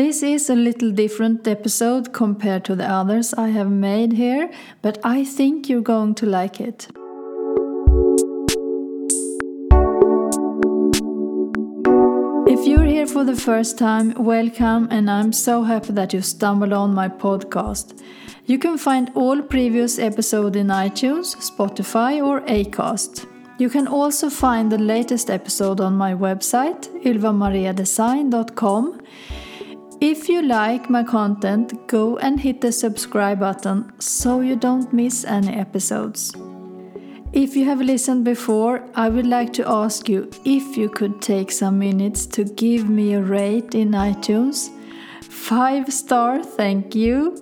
This is a little different episode compared to the others I have made here, but I think you're going to like it. If you're here for the first time, welcome, and I'm so happy that you stumbled on my podcast. You can find all previous episodes in iTunes, Spotify, or Acast. You can also find the latest episode on my website, ylvamariadesign.com. If you like my content, go and hit the subscribe button so you don't miss any episodes. If you have listened before, I would like to ask you if you could take some minutes to give me a rate in iTunes. Five star, thank you.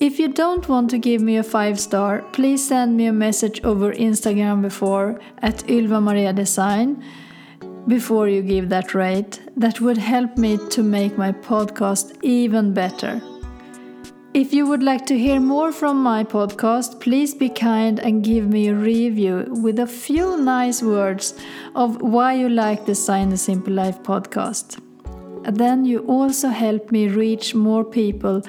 If you don't want to give me a five star, please send me a message over Instagram before at Ylva Maria Design before you give that rate. That would help me to make my podcast even better. If you would like to hear more from my podcast, please be kind and give me a review with a few nice words of why you like the Design the Simple Life podcast. Then you also help me reach more people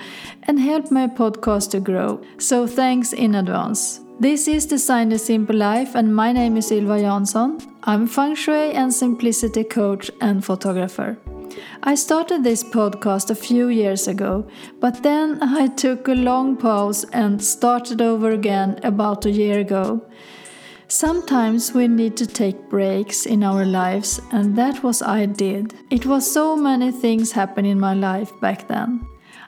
and help my podcast to grow. So thanks in advance. This is Design the Simple Life, and my name is Ylva Jansson. I'm a feng shui and simplicity coach and photographer. I started this podcast a few years ago, but then I took a long pause and started over again about a year ago. Sometimes we need to take breaks in our lives, and that was I did. It was so many things happen in my life back then.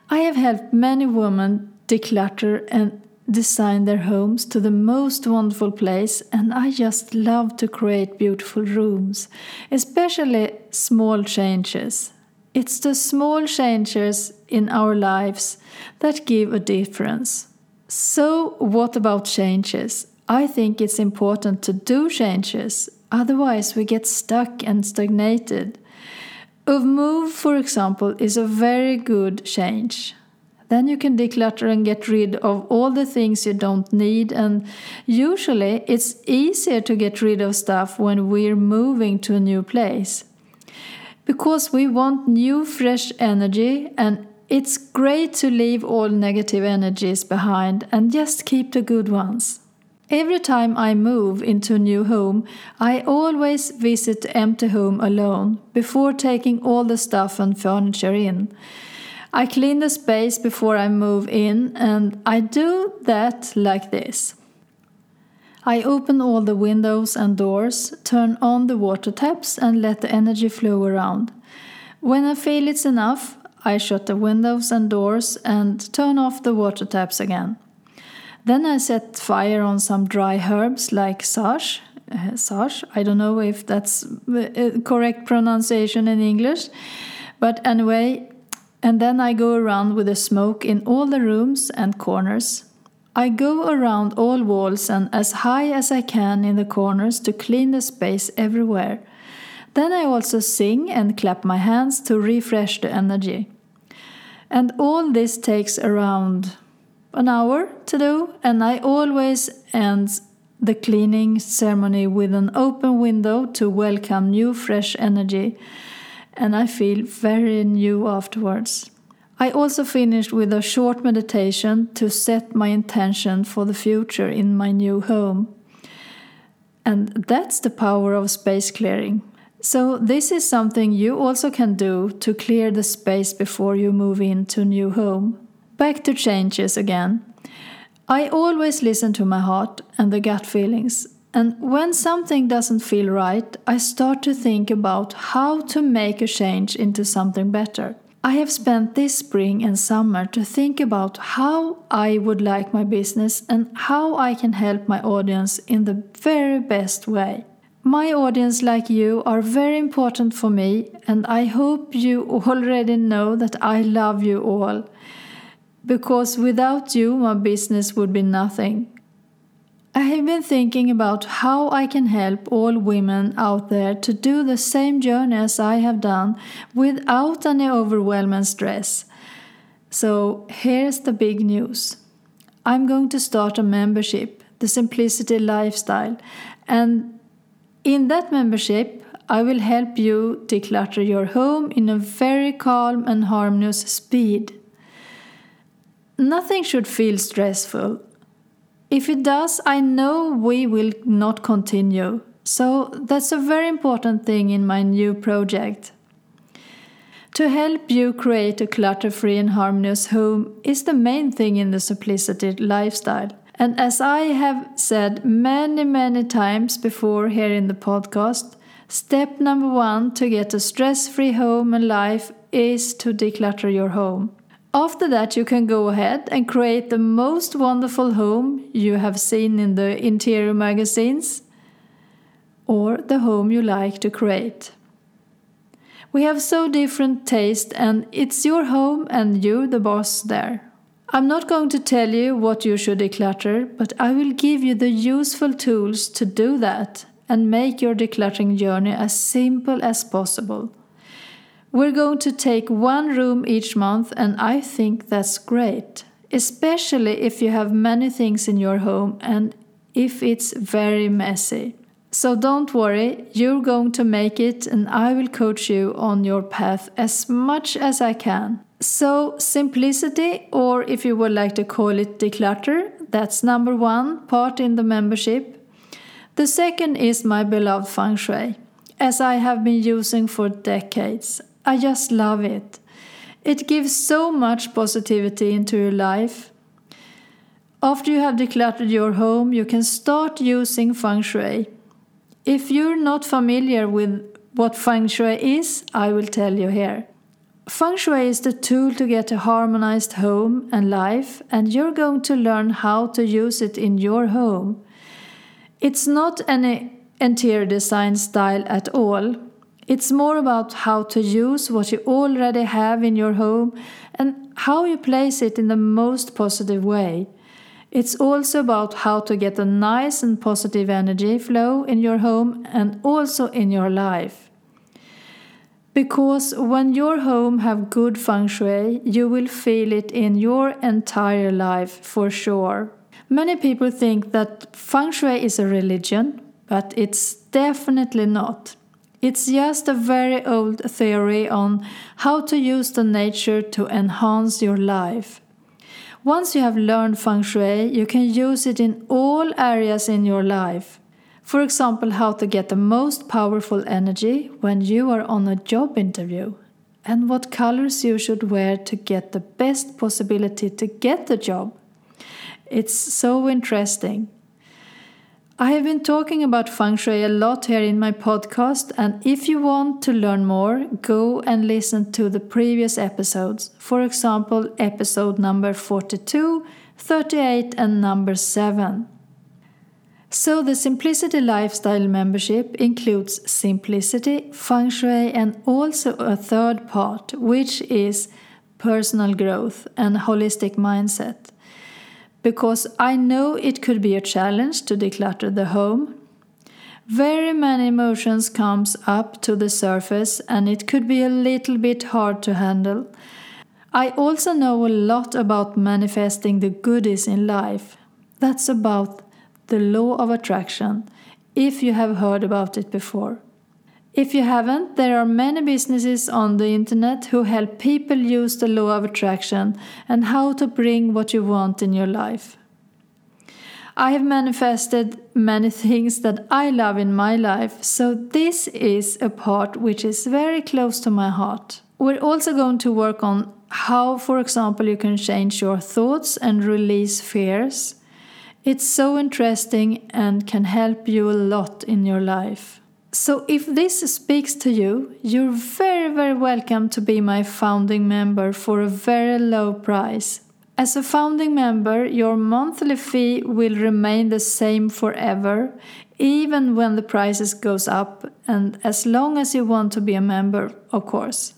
I have helped many women declutter and design their homes to the most wonderful place, and I just love to create beautiful rooms, especially small changes. It's the small changes in our lives that give a difference. So, what about changes? I think it's important to do changes, otherwise, we get stuck and stagnated. A move, for example, is a very good change. Then you can declutter and get rid of all the things you don't need, and usually it's easier to get rid of stuff when we're moving to a new place. Because we want new, fresh energy, and it's great to leave all negative energies behind and just keep the good ones. Every time I move into a new home, I always visit the empty home alone before taking all the stuff and furniture in. I clean the space before I move in, and I do that like this. I open all the windows and doors, turn on the water taps, and let the energy flow around. When I feel it's enough, I shut the windows and doors and turn off the water taps again. Then I set fire on some dry herbs like sage. Uh, sage, I don't know if that's the correct pronunciation in English, but anyway, and then I go around with the smoke in all the rooms and corners. I go around all walls and as high as I can in the corners to clean the space everywhere. Then I also sing and clap my hands to refresh the energy. And all this takes around an hour to do, and I always end the cleaning ceremony with an open window to welcome new fresh energy, and I feel very new afterwards. I also finished with a short meditation to set my intention for the future in my new home. And that's the power of space clearing. So, this is something you also can do to clear the space before you move into new home. Back to changes again. I always listen to my heart and the gut feelings, and when something doesn't feel right, I start to think about how to make a change into something better. I have spent this spring and summer to think about how I would like my business and how I can help my audience in the very best way. My audience, like you, are very important for me, and I hope you already know that I love you all because without you, my business would be nothing. I have been thinking about how I can help all women out there to do the same journey as I have done without any overwhelming stress. So here's the big news I'm going to start a membership, the Simplicity Lifestyle, and in that membership, I will help you declutter your home in a very calm and harmonious speed. Nothing should feel stressful. If it does, I know we will not continue. So that's a very important thing in my new project. To help you create a clutter free and harmonious home is the main thing in the simplicity lifestyle. And as I have said many, many times before here in the podcast, step number one to get a stress free home and life is to declutter your home. After that, you can go ahead and create the most wonderful home you have seen in the interior magazines or the home you like to create. We have so different taste and it's your home and you're the boss there. I'm not going to tell you what you should declutter, but I will give you the useful tools to do that and make your decluttering journey as simple as possible. We're going to take one room each month, and I think that's great, especially if you have many things in your home and if it's very messy. So don't worry, you're going to make it, and I will coach you on your path as much as I can. So, simplicity, or if you would like to call it declutter, that's number one part in the membership. The second is my beloved feng shui, as I have been using for decades. I just love it. It gives so much positivity into your life. After you have decluttered your home, you can start using feng shui. If you're not familiar with what feng shui is, I will tell you here. Feng shui is the tool to get a harmonized home and life, and you're going to learn how to use it in your home. It's not an interior design style at all. It's more about how to use what you already have in your home and how you place it in the most positive way. It's also about how to get a nice and positive energy flow in your home and also in your life. Because when your home have good feng shui, you will feel it in your entire life for sure. Many people think that feng shui is a religion, but it's definitely not. It's just a very old theory on how to use the nature to enhance your life. Once you have learned feng shui, you can use it in all areas in your life. For example, how to get the most powerful energy when you are on a job interview, and what colors you should wear to get the best possibility to get the job. It's so interesting. I have been talking about feng shui a lot here in my podcast, and if you want to learn more, go and listen to the previous episodes. For example, episode number 42, 38, and number 7. So, the Simplicity Lifestyle membership includes simplicity, feng shui, and also a third part, which is personal growth and holistic mindset because I know it could be a challenge to declutter the home. Very many emotions comes up to the surface and it could be a little bit hard to handle. I also know a lot about manifesting the goodies in life. That's about the law of attraction, if you have heard about it before. If you haven't, there are many businesses on the internet who help people use the law of attraction and how to bring what you want in your life. I have manifested many things that I love in my life, so this is a part which is very close to my heart. We're also going to work on how, for example, you can change your thoughts and release fears. It's so interesting and can help you a lot in your life. So, if this speaks to you, you're very, very welcome to be my founding member for a very low price. As a founding member, your monthly fee will remain the same forever, even when the prices goes up, and as long as you want to be a member, of course.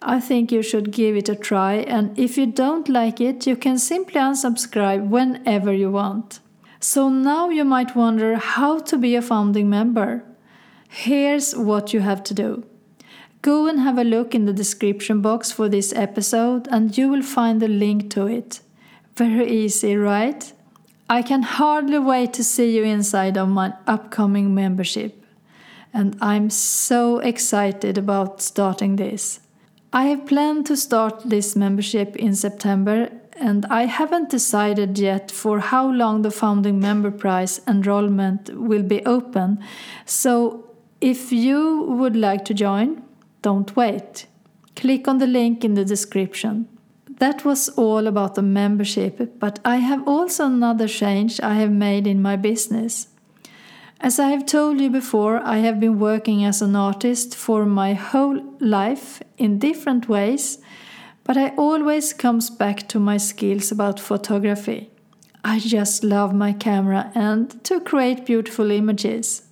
I think you should give it a try, and if you don't like it, you can simply unsubscribe whenever you want. So now you might wonder how to be a founding member. Here's what you have to do. Go and have a look in the description box for this episode, and you will find the link to it. Very easy, right? I can hardly wait to see you inside of my upcoming membership. and I'm so excited about starting this. I have planned to start this membership in September and I haven't decided yet for how long the founding member price enrollment will be open. So if you would like to join, don't wait. Click on the link in the description. That was all about the membership, but I have also another change I have made in my business. As I have told you before, I have been working as an artist for my whole life in different ways, but I always comes back to my skills about photography. I just love my camera and to create beautiful images.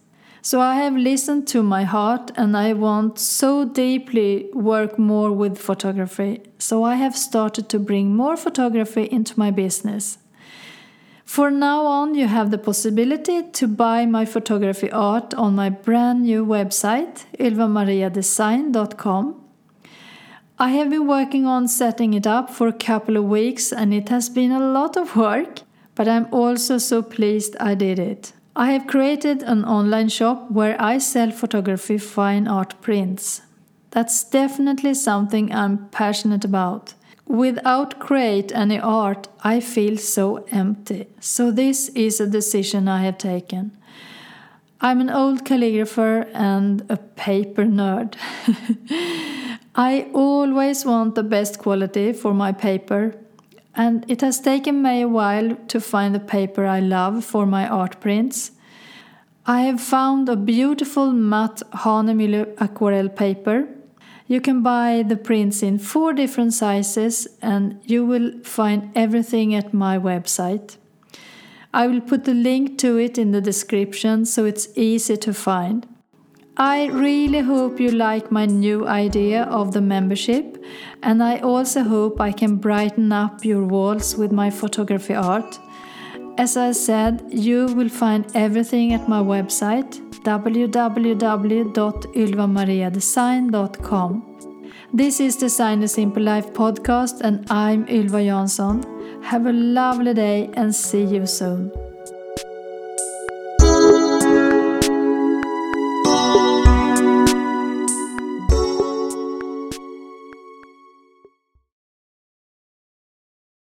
So I have listened to my heart and I want so deeply work more with photography. So I have started to bring more photography into my business. For now on, you have the possibility to buy my photography art on my brand new website, ylvamariadesign.com. I have been working on setting it up for a couple of weeks and it has been a lot of work, but I'm also so pleased I did it. I have created an online shop where I sell photography fine art prints. That's definitely something I'm passionate about. Without create any art, I feel so empty. So this is a decision I have taken. I'm an old calligrapher and a paper nerd. I always want the best quality for my paper, and it has taken me a while to find the paper I love for my art prints. I have found a beautiful matte Hahnemühle aquarelle paper you can buy the prints in four different sizes, and you will find everything at my website. I will put the link to it in the description so it's easy to find. I really hope you like my new idea of the membership, and I also hope I can brighten up your walls with my photography art. As I said, you will find everything at my website www.ylvamariadesign.com. This is Design a Simple Life podcast, and I'm Ylva Jansson. Have a lovely day and see you soon.